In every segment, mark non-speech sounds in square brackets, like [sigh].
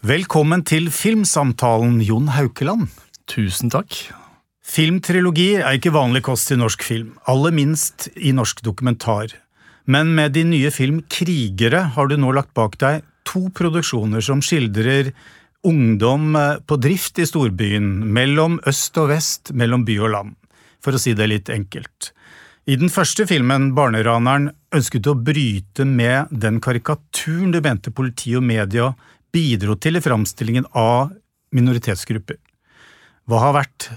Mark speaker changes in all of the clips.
Speaker 1: Velkommen til Filmsamtalen, Jon Haukeland.
Speaker 2: Tusen takk.
Speaker 1: Filmtrilogi er ikke vanlig kost i norsk film, aller minst i norsk dokumentar. Men med din nye film Krigere har du nå lagt bak deg to produksjoner som skildrer ungdom eh, på drift i storbyen, mellom øst og vest, mellom by og land, for å si det litt enkelt. I den første filmen, Barneraneren, ønsket du å bryte med den karikaturen du mente politi og media bidro til i framstillingen av minoritetsgrupper. Hva har vært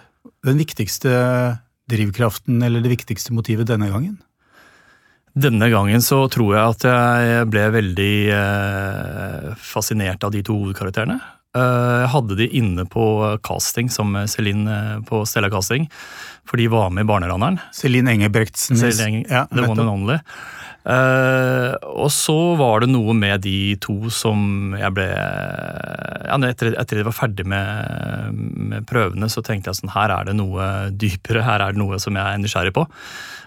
Speaker 1: den viktigste drivkraften eller det viktigste motivet denne gangen?
Speaker 2: Denne gangen så tror jeg at jeg ble veldig eh, fascinert av de to hovedkarakterene. Eh, jeg hadde de inne på casting som Celine eh, på Stella Casting, for de var med i Barneraneren.
Speaker 1: Celine Engebrektsen.
Speaker 2: Celine, ja, The One and Only. Uh, og så var det noe med de to som jeg ble ja, etter, etter jeg var ferdig med, med, prøvene, så tenkte jeg sånn her er det noe dypere, her er det noe som jeg er nysgjerrig på.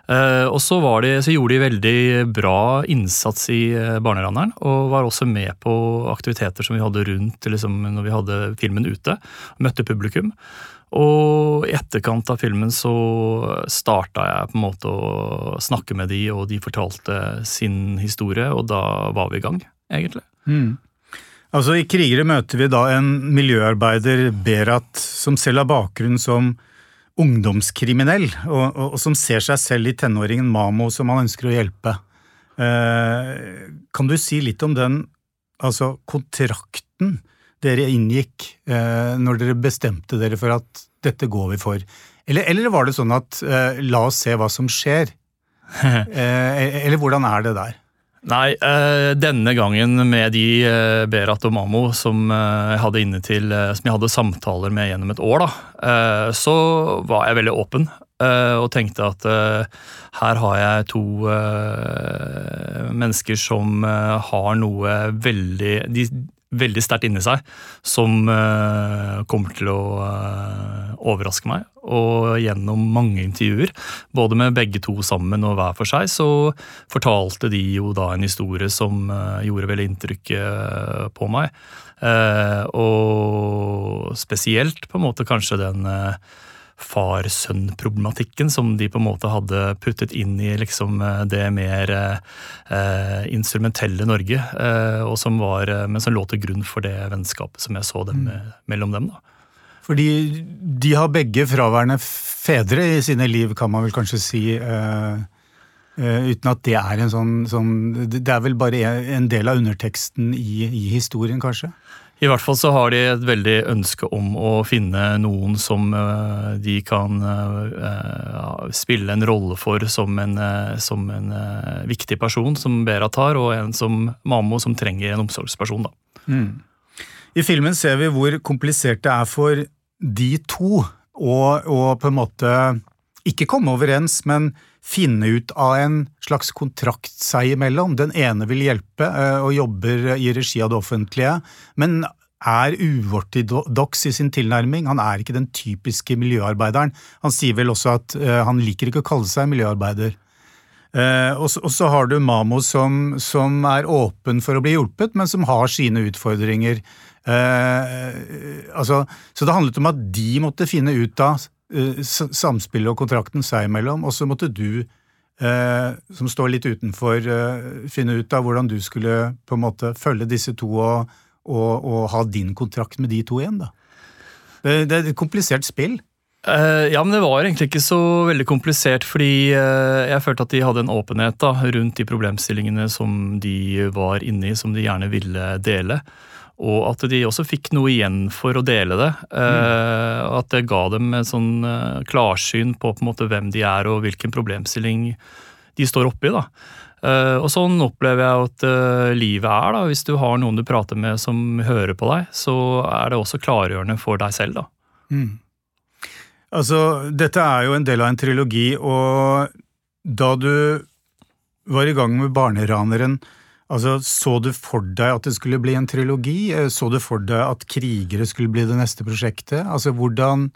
Speaker 2: Uh, og så, de, så, gjorde de veldig bra innsats i Barneranderen, Barneraneren, og var også med på aktiviteter som vi hadde rundt liksom, når vi hadde filmen ute. Møtte publikum. Og i etterkant av filmen så starta jeg på en måte å snakke med de, og de fortalte sin historie, og da var vi i gang, egentlig.
Speaker 1: Mm. Altså I Krigere møter vi da en miljøarbeider, Berat, som selv har bakgrunn som ungdomskriminell, og, og, og, som ser seg selv i tenåringen Mamo som han ønsker å hjelpe. Eh, kan du si litt om den altså kontrakten dere inngikk eh, når dere bestemte dere for at dette går vi for? Eller, eller var det sånn at eh, la oss se hva som skjer? [laughs] eh, eller hvordan er det der?
Speaker 2: Nei, eh, denne gangen med de eh, Berat og Mamo som eh, jeg hadde inne til, som jeg hadde samtaler med gjennom et år, da, så var jeg veldig åpen. Og tenkte at her har jeg to mennesker som har noe veldig de, veldig sterkt inni seg, som uh, kommer til å uh, overraske meg. Og gjennom mange intervjuer, både med begge to sammen og hver for seg, så fortalte de jo da en historie som uh, gjorde veldig inntrykk på meg. og spesielt på en måte kanskje den far-sønn-problematikken som de på en måte hadde puttet inn i liksom eh, det mer eh, instrumentelle Norge, eh, og som var, eh, men som lå til grunn for det vennskapet som jeg så dem, mm. mellom dem. da.
Speaker 1: Fordi de har begge fraværende fedre i sine liv, kan man vel kanskje si. Uh, uh, uten at det er en sånn, sånn, Det er vel bare en del av underteksten i, i historien, kanskje?
Speaker 2: I hvert fall så har de et veldig ønske om å finne noen som uh, de kan uh, spille en rolle for som en, som en viktig person, som Berat har, og en som Mamo, som trenger en omsorgsperson. da. Mm.
Speaker 1: I filmen ser vi hvor komplisert det er for de to å på en måte ikke komme overens, men finne ut av en slags kontrakt seg imellom. Den ene vil hjelpe eh, og jobber i regi av det offentlige, men er uortodoks i sin tilnærming. Han er ikke den typiske miljøarbeideren. Han sier vel også at eh, han liker ikke å kalle seg miljøarbeider. Eh, og så har du Mamo som, som, er åpen for å bli hjulpet, men som har sine utfordringer. altså, så det handlet om at de måtte finne ut av Eh, samspillet og kontrakten seg imellom, og så måtte du, eh, som står litt utenfor, eh, finne ut av hvordan du skulle på en måte følge disse to og, og, og ha din kontrakt med de to igjen, da. Det, det er et komplisert spill.
Speaker 2: Ja, men det var egentlig ikke så veldig komplisert, fordi jeg følte at de hadde en åpenhet da, rundt de problemstillingene som de var inne i, som de gjerne ville dele og at de også fikk noe igjen for å dele det. Mm. At det ga dem en sånn eh, klarsyn på, på måte hvem de er og hvilken problemstilling de står oppi. da. Eh, og sånn opplever jeg at livet er. da. Hvis du har noen du prater med som hører på deg, så er det også klargjørende for deg selv. da. Mm.
Speaker 1: Altså, dette er jo en del av en trilogi, og da du var i gang med Barneraneren, Altså, Så du for deg at det skulle bli en trilogi? Eh, så du for deg at Krigere skulle bli det neste prosjektet? Altså, Hvordan,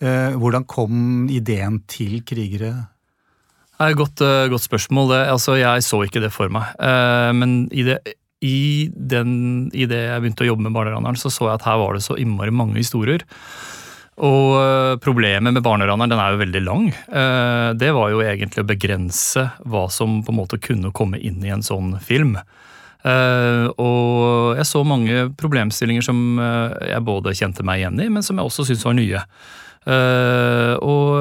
Speaker 1: eh, hvordan kom ideen til Krigere?
Speaker 2: Det er godt, uh, godt spørsmål. Det, altså, jeg så ikke det for meg. Eh, men i, det, i, den, i det jeg begynte å jobbe med Barneraneren, så så jeg at her var det så innmari mange historier. Og eh, problemet med barneraneren, den er jo veldig lang. Eh, det var jo egentlig å begrense hva som på en måte kunne komme inn i en sånn film. Eh, og jeg så mange problemstillinger som jeg både kjente meg igjen i, men som jeg også syntes var nye. Uh, og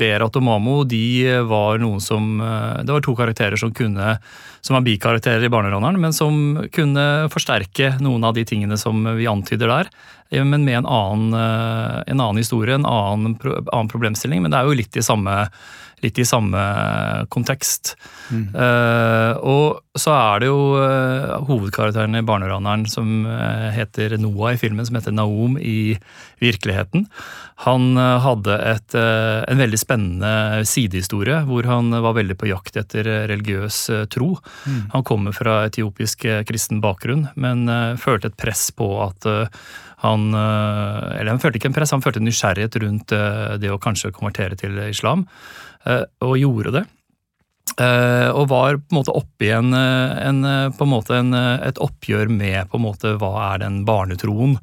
Speaker 2: Berat og Mamo de var noen som Det var to karakterer som kunne som var bikarakterer i Barneraneren, men som kunne forsterke noen av de tingene som vi antyder der. Eh, men med en annen, eh, en annen historie, en annen, annen, problemstilling. Men det er jo litt i samme, litt i samme kontekst. Mm. Uh, og så er det jo uh, hovedkarakteren i Barneraneren som uh, heter Noah i filmen, som heter Naom i virkeligheten. Han hadde et, en veldig spennende sidehistorie hvor han var veldig på jakt etter religiøs tro. Mm. Han kommer fra etiopisk kristen bakgrunn, men følte et press på at han Eller han følte ikke en press, han følte nysgjerrighet rundt det å kanskje konvertere til islam, og gjorde det. og var på en måte oppi en, en, på en måte en, et oppgjør med på en måte hva er den barnetroen.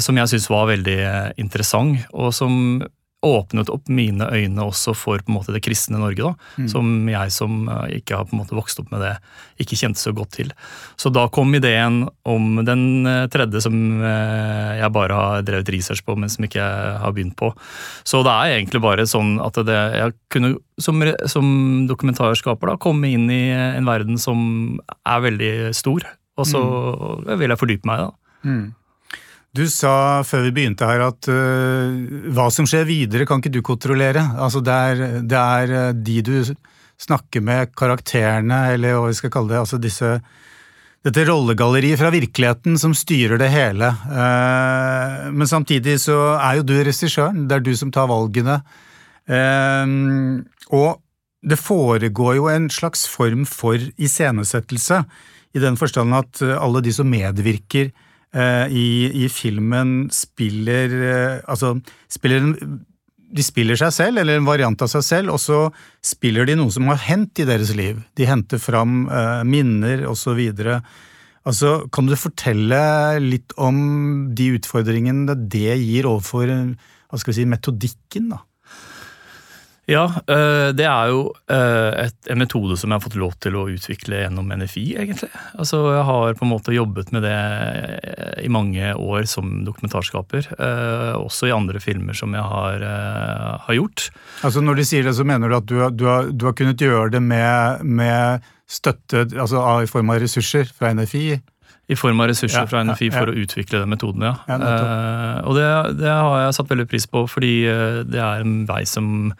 Speaker 2: Som jeg syns var veldig interessant, og som åpnet opp mine øyne også for på en måte det kristne Norge, da, mm. som jeg som eh, ikke har på en måte vokst opp med det, ikke kjente så godt til. Så da kom ideen om den eh, tredje som eh, jeg bare har drevet research på, men som ikke jeg har begynt på. Så det er egentlig bare sånn at det, jeg kunne som, som dokumentarskaper da, komme inn i en verden som er veldig stor, og så mm. vil jeg fordype meg i det. Mm.
Speaker 1: Du sa før vi begynte her at uh, hva som skjer videre, kan ikke du kontrollere. Altså det er, det er uh, de du snakker med, karakterene, eller hva vi skal kalle det, altså disse dette rollegalleriet fra virkeligheten som styrer det hele. Uh, men samtidig så er jo du regissøren, det er du som tar valgene. og det foregår jo en slags form for iscenesettelse, i den forstand at alle de som medvirker, Eh, i, i filmen spiller eh, Altså, spiller en de spiller seg selv, eller en variant av seg selv, og så spiller de noe som har hendt i deres liv. De henter fram uh, minner osv. Altså, kan du fortelle litt om de utfordringene det gir overfor hva skal vi si, metodikken? da?
Speaker 2: Ja, eh, det er jo eh, en metode som jeg har fått lov til å utvikle gjennom NFI, egentlig. Altså, Jeg har på en måte jobbet med det eh, i mange år som dokumentarskaper. Også i andre filmer som jeg har, har gjort.
Speaker 1: Altså Når de sier det, så mener du at du, du, har, du har, kunnet gjøre det med, med støtte altså i form av ressurser fra NFI?
Speaker 2: I form av ressurser ja, fra NFI for ja. å utvikle den metoden, ja. ja og det, det, har jeg satt veldig pris på, fordi det er en vei som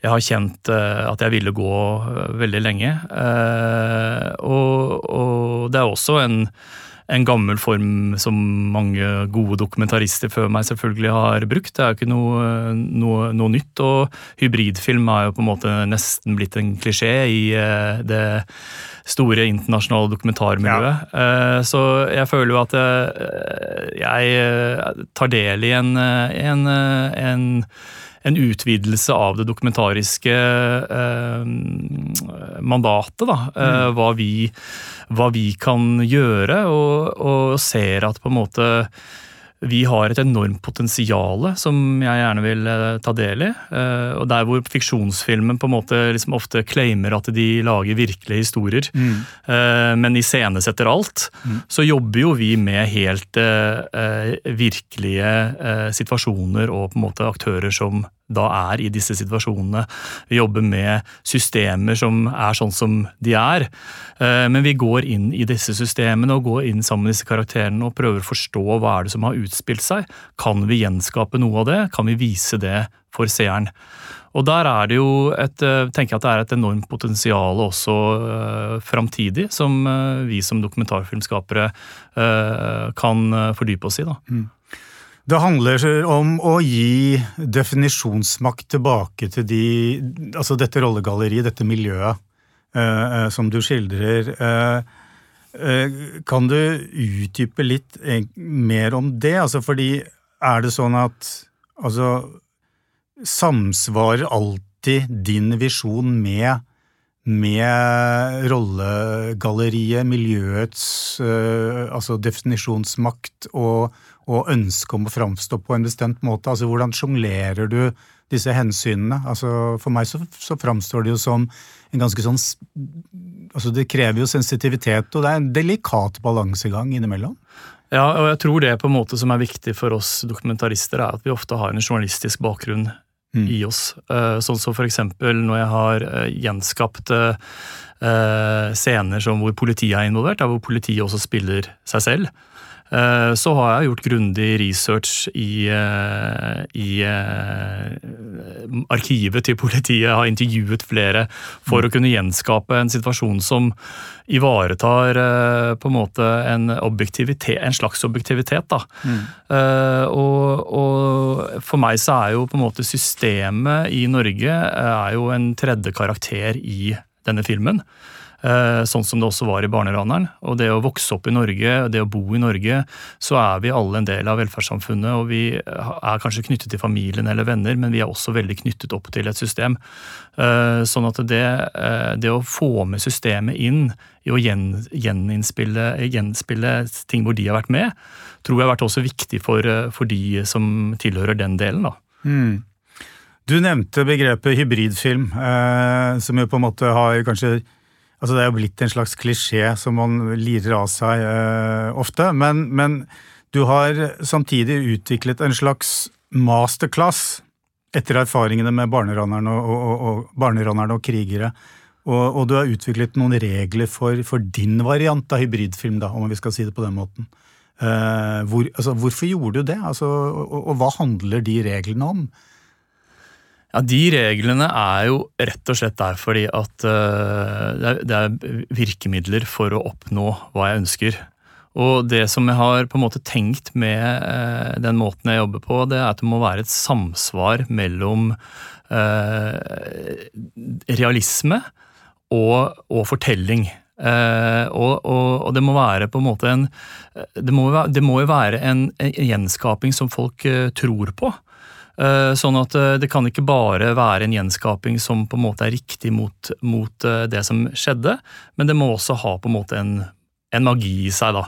Speaker 2: jeg har kjent eh, at jeg ville gå eh, veldig lenge. Eh, og, og det er også en, en gammel form som mange gode dokumentarister før meg selvfølgelig har brukt. Det er jo ikke noe, noe, noe, nytt, og hybridfilm er jo på en måte nesten blitt en klisjé i det store internasjonale dokumentarmiljøet. Ja. Så jeg føler jo at jeg tar del i en, en, en en utvidelse av det dokumentariske eh, mandatet. Da. Eh, mm. hva, vi, hva, vi, kan gjøre, og, og ser at på en måte vi har et enormt potensial som jeg gjerne vil eh, ta del i. Eh, og Der hvor fiksjonsfilmen på en måte liksom ofte claimer at de lager virkelige historier, mm. Eh, men iscenesetter alt, mm. så jobber jo vi med helt virkelige situasjoner og på en måte aktører som da er i disse situasjonene. Vi jobber med systemer som er sånn som de er. Eh, men vi går inn i disse systemene og går inn sammen med disse karakterene og prøver å forstå hva er det som har utspilt seg. Kan vi gjenskape noe av det? Kan vi vise det for seeren? Og der er det jo et, eh, tenker jeg at det er et enormt potensial også uh, framtidig, som vi som dokumentarfilmskapere kan fordype oss i. da. Mm.
Speaker 1: Det handler om å gi definisjonsmakt tilbake til de, altså dette rollegalleriet, dette miljøet eh, som du skildrer. Eh, eh, kan du utdype litt mer om det? Altså fordi er det sånn at altså, Samsvarer alltid din visjon med med rollegalleriet, miljøets altså definisjonsmakt og, og ønske om å framstå på en bestemt måte? Altså Hvordan sjonglerer du disse hensynene? Altså For meg så, så framstår det jo som en ganske sånn altså Det krever jo sensitivitet, og det er en delikat balansegang innimellom.
Speaker 2: Ja, og jeg tror det på en måte som er viktig for oss dokumentarister, er at vi ofte har en journalistisk bakgrunn mm. i oss. Eh, sånn som for eksempel når jeg har eh, gjenskapt eh, scener som hvor politiet er involvert, der hvor politiet også spiller seg selv. Eh, så har jeg gjort grundig research i, eh, i eh, arkivet til politiet. Jeg har intervjuet flere for å kunne gjenskape en situasjon som ivaretar på en måte en, en slags objektivitet. Da. Mm. Og, og, for meg så er jo på en måte systemet i Norge er jo en tredje karakter i denne filmen. Eh, sånn som det også var i Barneraneren. Og det å vokse opp i Norge, det å bo i Norge, så er vi alle en del av velferdssamfunnet. Og vi er kanskje knyttet til familien eller venner, men vi er også veldig knyttet opp til et system. Eh, sånn at det, eh, det å få med systemet inn i å gjenspille ting hvor de har vært med, tror jeg har vært også viktig for, for de som tilhører den delen. da. Mm.
Speaker 1: Du nevnte begrepet hybridfilm, eh, som jo på en måte har kanskje Altså Det er jo blitt en slags klisjé som man lirer av seg uh, ofte. Men, men, du har samtidig utviklet en slags masterclass etter erfaringene med barneranerne og, og, og, barneranerne og krigere. Og, og, du har utviklet noen regler for, for, din variant av hybridfilm, da, om vi skal si det på den måten. Uh, hvor, altså, hvorfor gjorde du det, altså, og, hva handler de reglene om?
Speaker 2: Ja, De reglene er jo rett og slett der fordi at uh, det er virkemidler for å oppnå hva jeg ønsker. Og det som jeg har på en måte tenkt med uh, den måten jeg jobber på, det er at det må være et samsvar mellom uh, realisme og, og fortelling. Og, og, og, det må være på en måte en Det må, jo være en, en gjenskaping som folk tror på. Eh, sånn at eh, det kan ikke bare være en gjenskaping som på en måte er riktig mot, mot eh, det som skjedde, men det må også ha på en måte en, en magi i seg. da.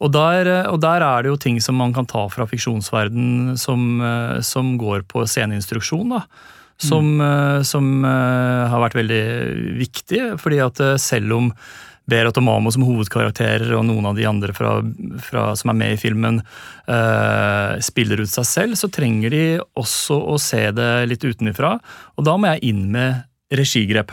Speaker 2: Og der, og der, er det jo ting som man kan ta fra fiksjonsverden som, som går på sceneinstruksjon. da. Som, mm. som, har vært veldig viktig, fordi at selv om Berat og Mamo som hovedkarakterer, og noen av de andre fra, fra, som er med i filmen, uh, spiller ut seg selv, så trenger de også å se det litt utenfra. Og da må jeg inn med regigrep.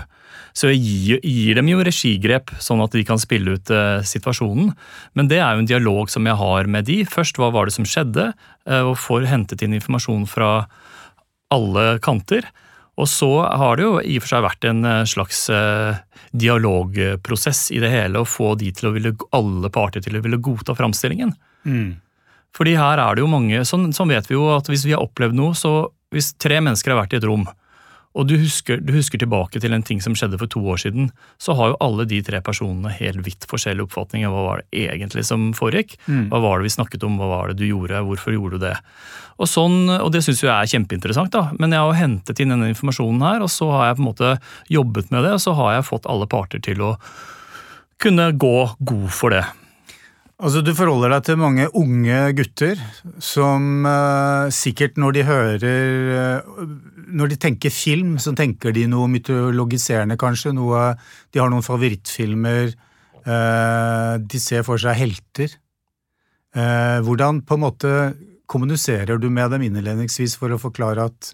Speaker 2: Så jeg gir, gir, dem jo regigrep, sånn at de kan spille ut uh, situasjonen. Men det er jo en dialog som jeg har med de. Først hva var det som skjedde, uh, og får hentet inn informasjon fra alle kanter. Og så har det jo i og for seg vært en eh, slags eh, dialogprosess i det hele, å få de til å ville, alle parter til å ville godta framstillingen. Mm. Fordi her er det jo mange, sånn, sånn, vet vi jo at hvis vi har opplevd noe, så hvis tre mennesker har vært i et rom, og du husker, du husker, tilbake til en ting som skjedde for to år siden, så har jo alle de tre personene helt vidt forskjellige oppfatninger. Hva var det egentlig som foregikk? Mm. Hva var det vi snakket om? Hva var det du gjorde? Hvorfor gjorde du det? Og, sånn, og det syns jeg er kjempeinteressant, da. Men jeg har hentet inn denne informasjonen her, og så har jeg på en måte jobbet med det, og så har jeg fått alle parter til å kunne gå god for det.
Speaker 1: Altså, Du forholder deg til mange unge gutter som uh, sikkert når de hører uh, Når de tenker film, så tenker de noe mytologiserende, kanskje. Noe, de har noen favorittfilmer. Uh, de ser for seg helter. hvordan på en måte kommuniserer du med dem innledningsvis for å forklare at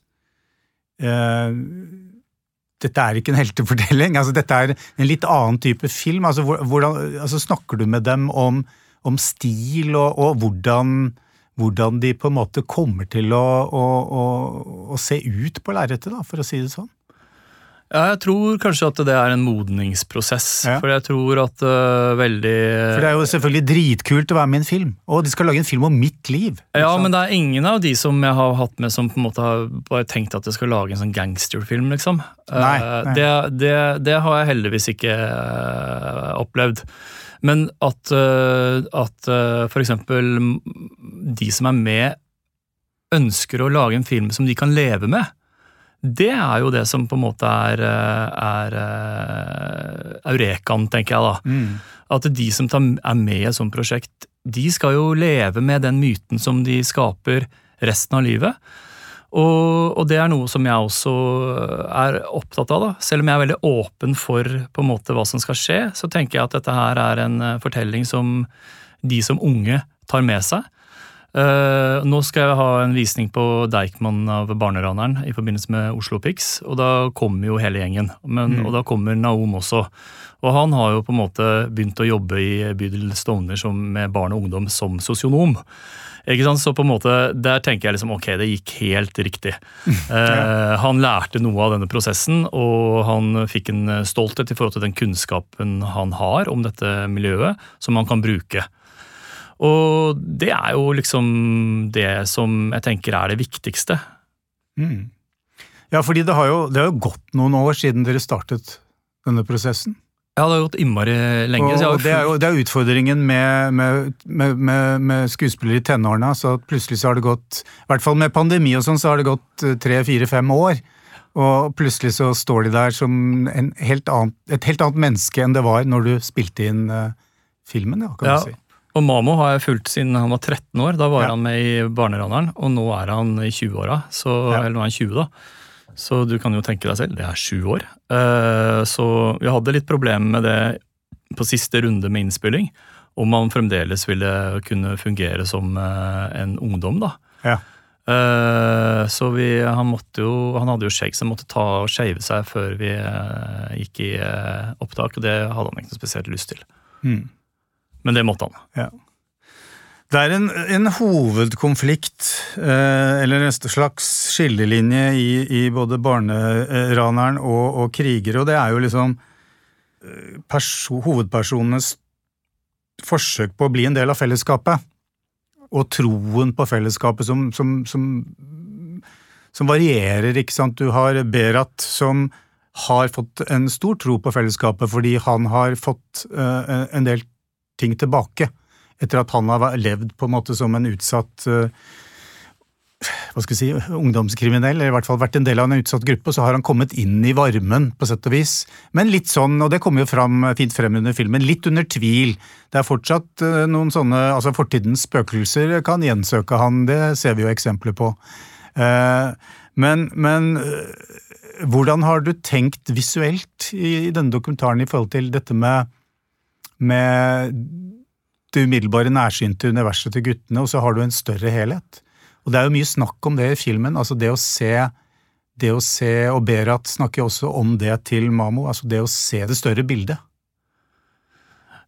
Speaker 1: dette er ikke en heltefortelling. altså Dette er en litt annen type film. altså, hvordan, altså Snakker du med dem om om stil og, og hvordan, hvordan, de på en måte kommer til å, å, å, å se ut på lerretet, for å si det sånn?
Speaker 2: Ja, jeg tror kanskje at det er en modningsprosess. Ja. For jeg tror at uh, veldig
Speaker 1: For det er jo selvfølgelig dritkult å være med i en film. Og de skal lage en film om mitt liv.
Speaker 2: Ja, men det er ingen av de som jeg har hatt med som på en måte har bare tenkt at jeg skal lage en sånn gangsterfilm, liksom.
Speaker 1: Nei, uh,
Speaker 2: nei. Det, det, det, har jeg heldigvis ikke uh, opplevd. Men at, at f.eks. de som er med, ønsker å lage en film som de kan leve med, det er jo det som på en måte er, er er eurekaen, tenker jeg da.
Speaker 1: Mm.
Speaker 2: At de som tar, er med i et sånt prosjekt, de skal jo leve med den myten som de skaper resten av livet. Og, og, det er noe som jeg også er opptatt av. da. Selv om jeg er veldig åpen for på en måte hva som skal skje, så tenker jeg at dette her er en fortelling som de som unge tar med seg. Uh, nå skal jeg ha en visning på Deichman av Barneraneren i forbindelse med Oslo Pix, og da kommer jo hele gjengen. Men, mm. Og da kommer Naom også. Og han har jo på en måte begynt å jobbe i bydel Stovner som, med barn og ungdom som sosionom. Ikke sant? Så på en måte, Der tenker jeg liksom ok, det gikk helt riktig. [laughs] Eh, han lærte noe av denne prosessen, og han fikk en stolthet i forhold til den kunnskapen han har om dette miljøet, som han kan bruke. Og det er jo liksom det som jeg tenker er det viktigste.
Speaker 1: Mm. Ja, fordi det har, jo, det har jo gått noen år siden dere startet denne prosessen.
Speaker 2: Ja, det har gått innmari lenge.
Speaker 1: Og det, er jo, det er utfordringen med, med, med, med skuespillere i tenårene. så Plutselig så har det gått, i hvert fall med pandemi og sånn, så har det gått eh, tre, fire, fem år. Og plutselig så står de der som helt annen, et helt annet menneske enn det var når du spilte inn uh, filmen. Ja, kan
Speaker 2: ja,
Speaker 1: du si.
Speaker 2: Og Mamo har jeg fulgt siden han var 13 år. Da var ja. han med i Barneraneren, og nå er han i 20-åra. Ja. Eller nå er han 20, da. Så du kan jo tenke deg selv, det er sju år. Uh, så vi hadde litt problemer med det på siste runde med innspilling. Om han fremdeles ville kunne fungere som uh, en ungdom, da.
Speaker 1: Ja.
Speaker 2: Uh, så vi, han måtte jo Han hadde jo shake, så han måtte ta og shave seg før vi gikk i opptak, og det hadde han ikke noe spesielt lyst til.
Speaker 1: Mm.
Speaker 2: Men det måtte han.
Speaker 1: Ja. Det er en, en hovedkonflikt, eh, eller en slags skillelinje, i, i både barneraneren og, og krigere, og det er jo liksom eh, perso, hovedpersonenes forsøk på å bli en del av fellesskapet. Og troen på fellesskapet som, som, som, som varierer, ikke sant. Du har Berat som har fått en stor tro på fellesskapet fordi han har fått uh, en del ting tilbake. Etter at han har levd på en måte som en utsatt eh, hva skal vi si, ungdomskriminell, eller i hvert fall vært en del av en utsatt gruppe, så har han kommet inn i varmen, på sett og vis. Men litt sånn, og det kommer jo fram, fint frem under filmen, litt under tvil. Det er fortsatt eh, noen sånne altså Fortidens spøkelser kan gjensøke han, det ser vi jo eksempler på. Eh, men, men hvordan har du tenkt visuelt i denne dokumentaren i forhold til dette med med det umiddelbare nærsynte universet til guttene, og så har du en større helhet. Og det er jo mye snakk om det i filmen. altså det å se det å se, og Berat snakker også om det til Mamo, altså det å se det større bildet.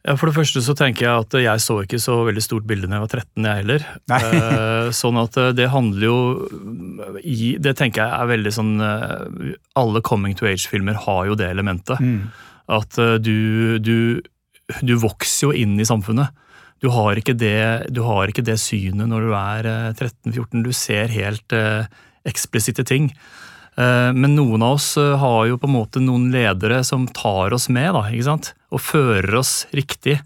Speaker 2: Ja, For det første så tenker jeg at jeg så ikke så veldig stort bilde da jeg var 13, jeg heller. Nei. sånn at eh, det handler jo i Det tenker jeg er veldig sånn eh, Alle coming to age-filmer har jo det elementet.
Speaker 1: Mm.
Speaker 2: At du, du du vokser jo inn i samfunnet. Du har ikke det, har ikke det synet når du er 13-14. Eh, du ser helt eh, eksplisitte ting. Eh, men noen av oss har jo på en måte noen ledere som tar oss med, da, ikke sant? og fører oss riktig.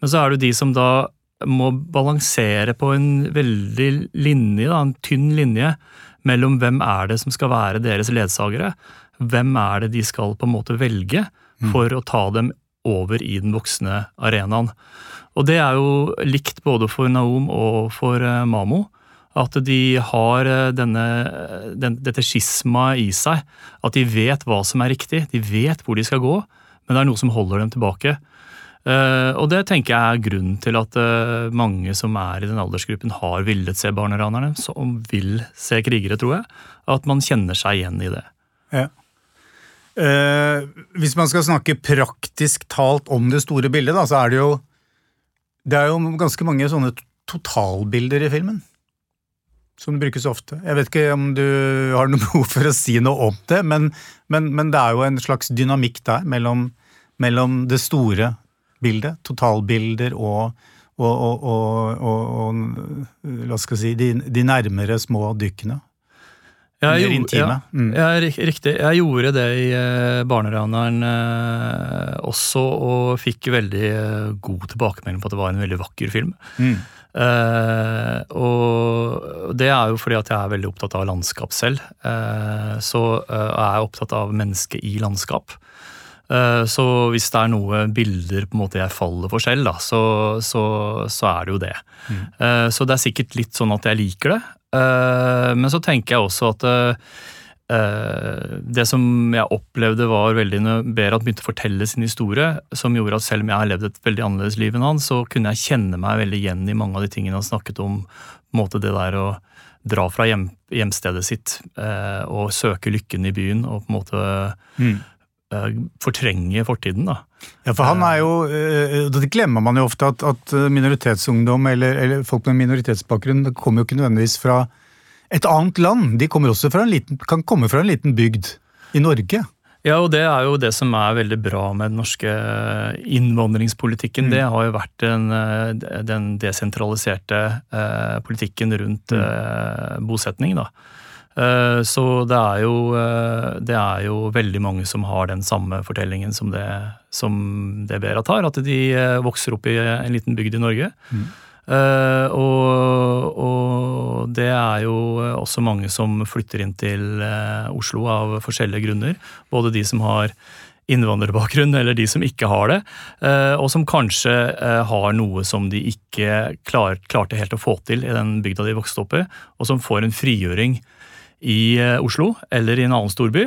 Speaker 2: Men så er det de som da må balansere på en veldig linje, da, en tynn linje, mellom hvem er det som skal være deres ledsagere, hvem er det de skal på en måte velge mm. for å ta dem over i den voksne arenaen. Og det er jo likt både for Naom og for eh, Mamo. At de har eh, denne, den, dette skismaet i seg. At de vet hva som er riktig, de vet hvor de skal gå, men det er noe som holder dem tilbake. Uh, og det tenker jeg er grunnen til at uh, mange som er i den aldersgruppen, har villet se Barneranerne, som vil se krigere, tror jeg. At man kjenner seg igjen i det.
Speaker 1: Ja. Eh, hvis man skal snakke praktisk talt om det store bildet, da, så er det jo Det er jo ganske mange sånne totalbilder i filmen. Som brukes ofte. Jeg vet ikke om du har noe [laughs] behov for å si noe om det, men, men, men det er jo en slags dynamikk der mellom, mellom det store bildet, totalbilder, og, og, og, og la oss si, de, de nærmere små dykkene.
Speaker 2: Ja, mer intime. Ja, mm. jeg, riktig. Jeg gjorde det i uh, Barneraneren eh, også, og fikk veldig uh, god tilbakemelding på at det var en veldig vakker film.
Speaker 1: Mm.
Speaker 2: Uh, og det er jo fordi at jeg er veldig opptatt av landskap selv. Uh, så er jeg opptatt av mennesket i landskap. så hvis det er noe bilder på en måte jeg faller for selv, da, så, så, så er det jo det. Mm. så det er sikkert litt sånn at jeg liker det. Men så tenker jeg også at Eh, det som jeg opplevde var veldig når Berat begynte å fortelle sin historie, som gjorde at selv om jeg har levd et veldig annerledes liv enn han, så kunne jeg kjenne meg veldig igjen i mange av de tingene han snakket om. på en måte Det der å dra fra hjem, hjemstedet sitt eh, og søke lykken i byen og på en måte mm. Eh, fortrenge fortiden. da.
Speaker 1: Ja, for han er jo, eh, Det glemmer man jo ofte, at, at minoritetsungdom eller, eller folk med minoritetsbakgrunn kommer jo ikke nødvendigvis fra et annet land. De liten, kan komme fra en liten bygd i Norge.
Speaker 2: Ja, og det er jo det som er veldig bra med den norske innvandringspolitikken. Mm. Det har jo vært den, eh, den desentraliserte eh, politikken rundt mm. eh, bosetning, da. Eh, så det er, jo, eh, det er jo veldig mange som har den samme fortellingen som det, som det Berat har. At de eh, vokser opp i en liten bygd i Norge. Mm. Og, og, det er jo også mange som flytter inn til Oslo av forskjellige grunner. Både de som har innvandrerbakgrunn, eller de som ikke har det. Og som kanskje har noe som de ikke klar, klarte helt å få til i den bygda de vokste opp i, og som får en frigjøring i Oslo eller i en annen storby.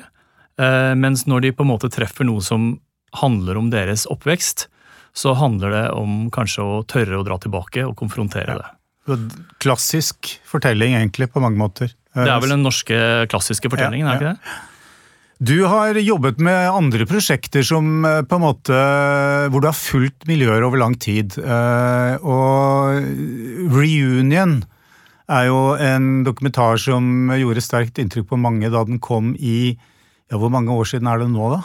Speaker 2: mens når de på en måte treffer noe som handler om deres oppvekst, så handler det om kanskje å tørre å dra tilbake og konfrontere det.
Speaker 1: Klassisk fortelling, egentlig, på mange måter.
Speaker 2: Det er vel den norske klassiske fortellingen, ja, ja. er ikke det?
Speaker 1: Du har jobbet med andre prosjekter som eh, på en måte, hvor du har fulgt miljøer over lang tid. Eh, og Reunion er jo en dokumentar som gjorde sterkt inntrykk på mange da den kom i ja, Hvor mange år siden er det nå, da?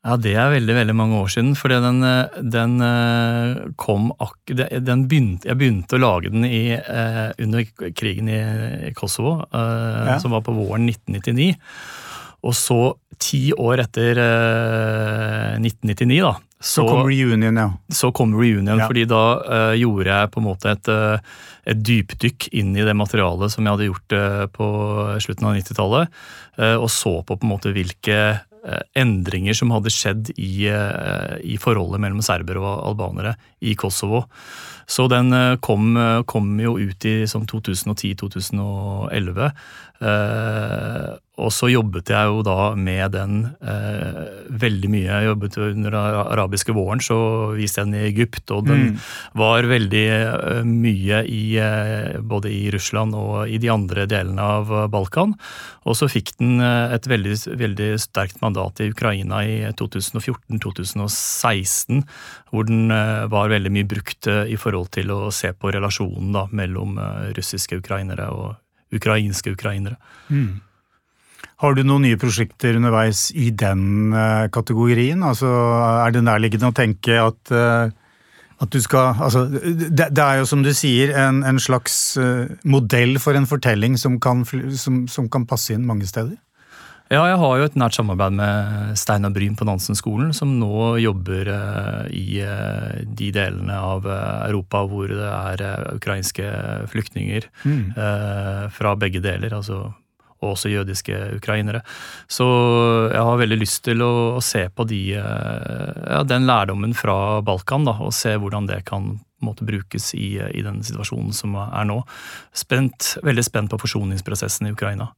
Speaker 2: Ja, det er veldig veldig mange år siden. For den, eh, den eh, kom ak den begynte, Jeg begynte å lage den i, eh, under krigen i, Kosovo, ja. som var på våren 1999. Og så, ti år etter eh, 1999, da
Speaker 1: så, så, kom reunion, ja.
Speaker 2: Så kom reunion, ja. fordi da uh, gjorde jeg på en måte et, et, dypdykk inn i det materialet som jeg hadde gjort uh, på slutten av 90-tallet, uh, og så på på en måte hvilke Eh, endringer som hadde skjedd i, eh, i, forholdet mellom serbere og albanere i Kosovo. Så den eh, kom, kom jo ut i sånn 2010-2011. Og så jobbet jeg jo da med den eh, veldig mye. Jeg jobbet under den arabiske våren, så viste jeg den i Egypt. Og den mm. var veldig eh, mye i eh, både i Russland og i de andre delene av Balkan. Og så fikk den eh, et veldig, veldig sterkt mandat i Ukraina i 2014-2016, hvor den var veldig mye brukt i forhold til å se på relasjonen da, mellom russiske ukrainere og ukrainske ukrainere. Mm.
Speaker 1: Har du noen nye prosjekter underveis i den uh, kategorien? Altså, er det nærliggende å tenke at, uh, at du skal altså, det, det, er jo som du sier en, en slags uh, modell for en fortelling som kan, som, som kan, passe inn mange steder?
Speaker 2: Ja, jeg har jo et nært samarbeid med Steinar Bryn på Nansen-skolen, som nå jobber i de delene av Europa hvor det er ukrainske flyktninger mm. fra begge deler. altså og også jødiske ukrainere. Så jeg har veldig lyst til å, å se på de, eh, ja, den lærdommen fra Balkan, da, og se hvordan det kan måte, brukes i, i, den situasjonen som er nå. Spent, veldig spent på forsoningsprosessen i Ukraina.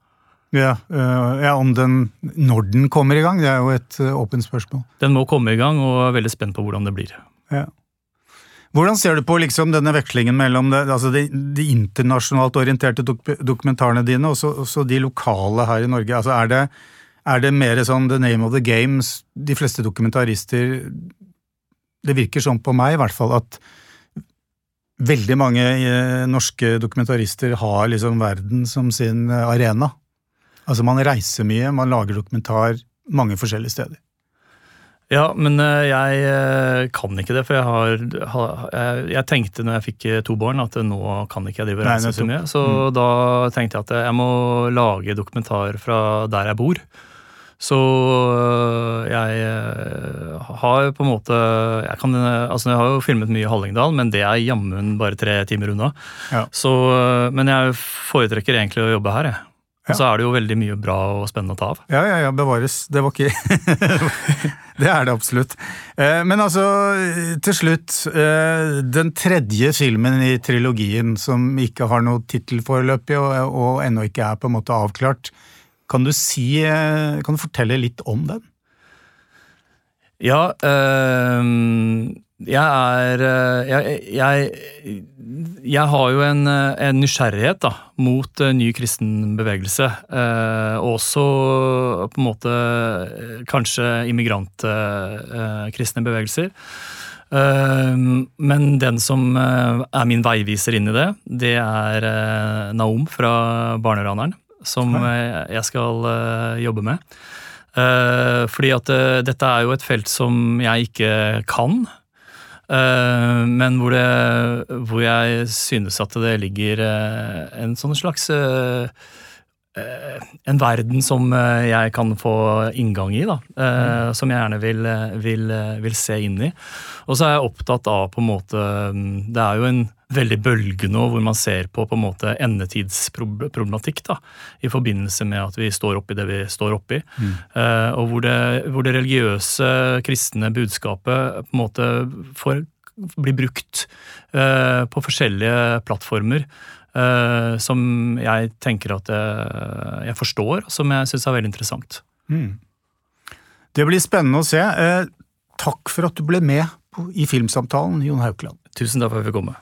Speaker 1: Ja, uh, ja, om den, Når den kommer i gang, det er jo et uh, åpent spørsmål.
Speaker 2: Den må komme i gang, og er veldig spent på hvordan det blir. Ja.
Speaker 1: Hvordan ser du på liksom denne vekslingen mellom det, altså de, de, internasjonalt orienterte dok dokumentarene dine og de lokale her i Norge? Altså er, det, er det mer sånn the name of the games? De fleste dokumentarister Det virker sånn på meg, i hvert fall, at veldig mange eh, norske dokumentarister har liksom verden som sin eh, arena. Altså man reiser mye, man lager dokumentar mange forskjellige steder.
Speaker 2: Ja, men eh, jeg eh, kan ikke det, for jeg har Jeg tenkte når jeg fikk eh, to barn at nå kan ikke jeg drive reise så mye. Så mm. da tenkte jeg at jeg må lage dokumentar fra der jeg bor. Så jeg har på en måte jeg, kan, altså jeg har jo filmet mye i Hallingdal, men det er jammen bare tre timer unna.
Speaker 1: Ja.
Speaker 2: Så, men jeg foretrekker egentlig å jobbe her, jeg. Og så er det jo veldig mye bra og spennende å ta av.
Speaker 1: Ja, ja, ja, bevares. Det var ikke [laughs] Det er det absolutt. Eh, Men altså, til slutt. eh, Den tredje filmen i trilogien som ikke har noe tittel foreløpig, og, og ennå ikke er på en måte avklart. Kan du si eh, Kan du fortelle litt om den?
Speaker 2: Ja, øhm, jeg er øh, jeg, jeg, jeg har jo en, øh, en nysgjerrighet da, mot øh, ny kristen bevegelse. og også på en måte kanskje immigrantkristne bevegelser. Øhm, men den som er min veiviser inn i det, det er Naom fra Barneraneren. Som jeg skal jobbe med. Eh, fordi at eh, dette er jo et felt som jeg ikke kan. Eh, men hvor, det, hvor jeg synes at det ligger eh, en sånn slags eh, En verden som jeg kan få inngang i, da. Mm. Som jeg gjerne vil, vil, vil se inn i. Og så er jeg opptatt av på en måte mm, Det er jo en veldig bølgende, og hvor man ser på på en måte endetidsproblematikk da, i forbindelse med at vi står oppi det vi står oppi. Eh, og hvor det, hvor det religiøse, kristne budskapet på en måte får bli brukt eh, på forskjellige plattformer. eh, som jeg tenker at jeg, jeg forstår, og som jeg syns er veldig interessant.
Speaker 1: Det blir spennende å se. Takk for at du ble med i Filmsamtalen, Jon Haukeland.
Speaker 2: Tusen takk for at jeg fikk komme.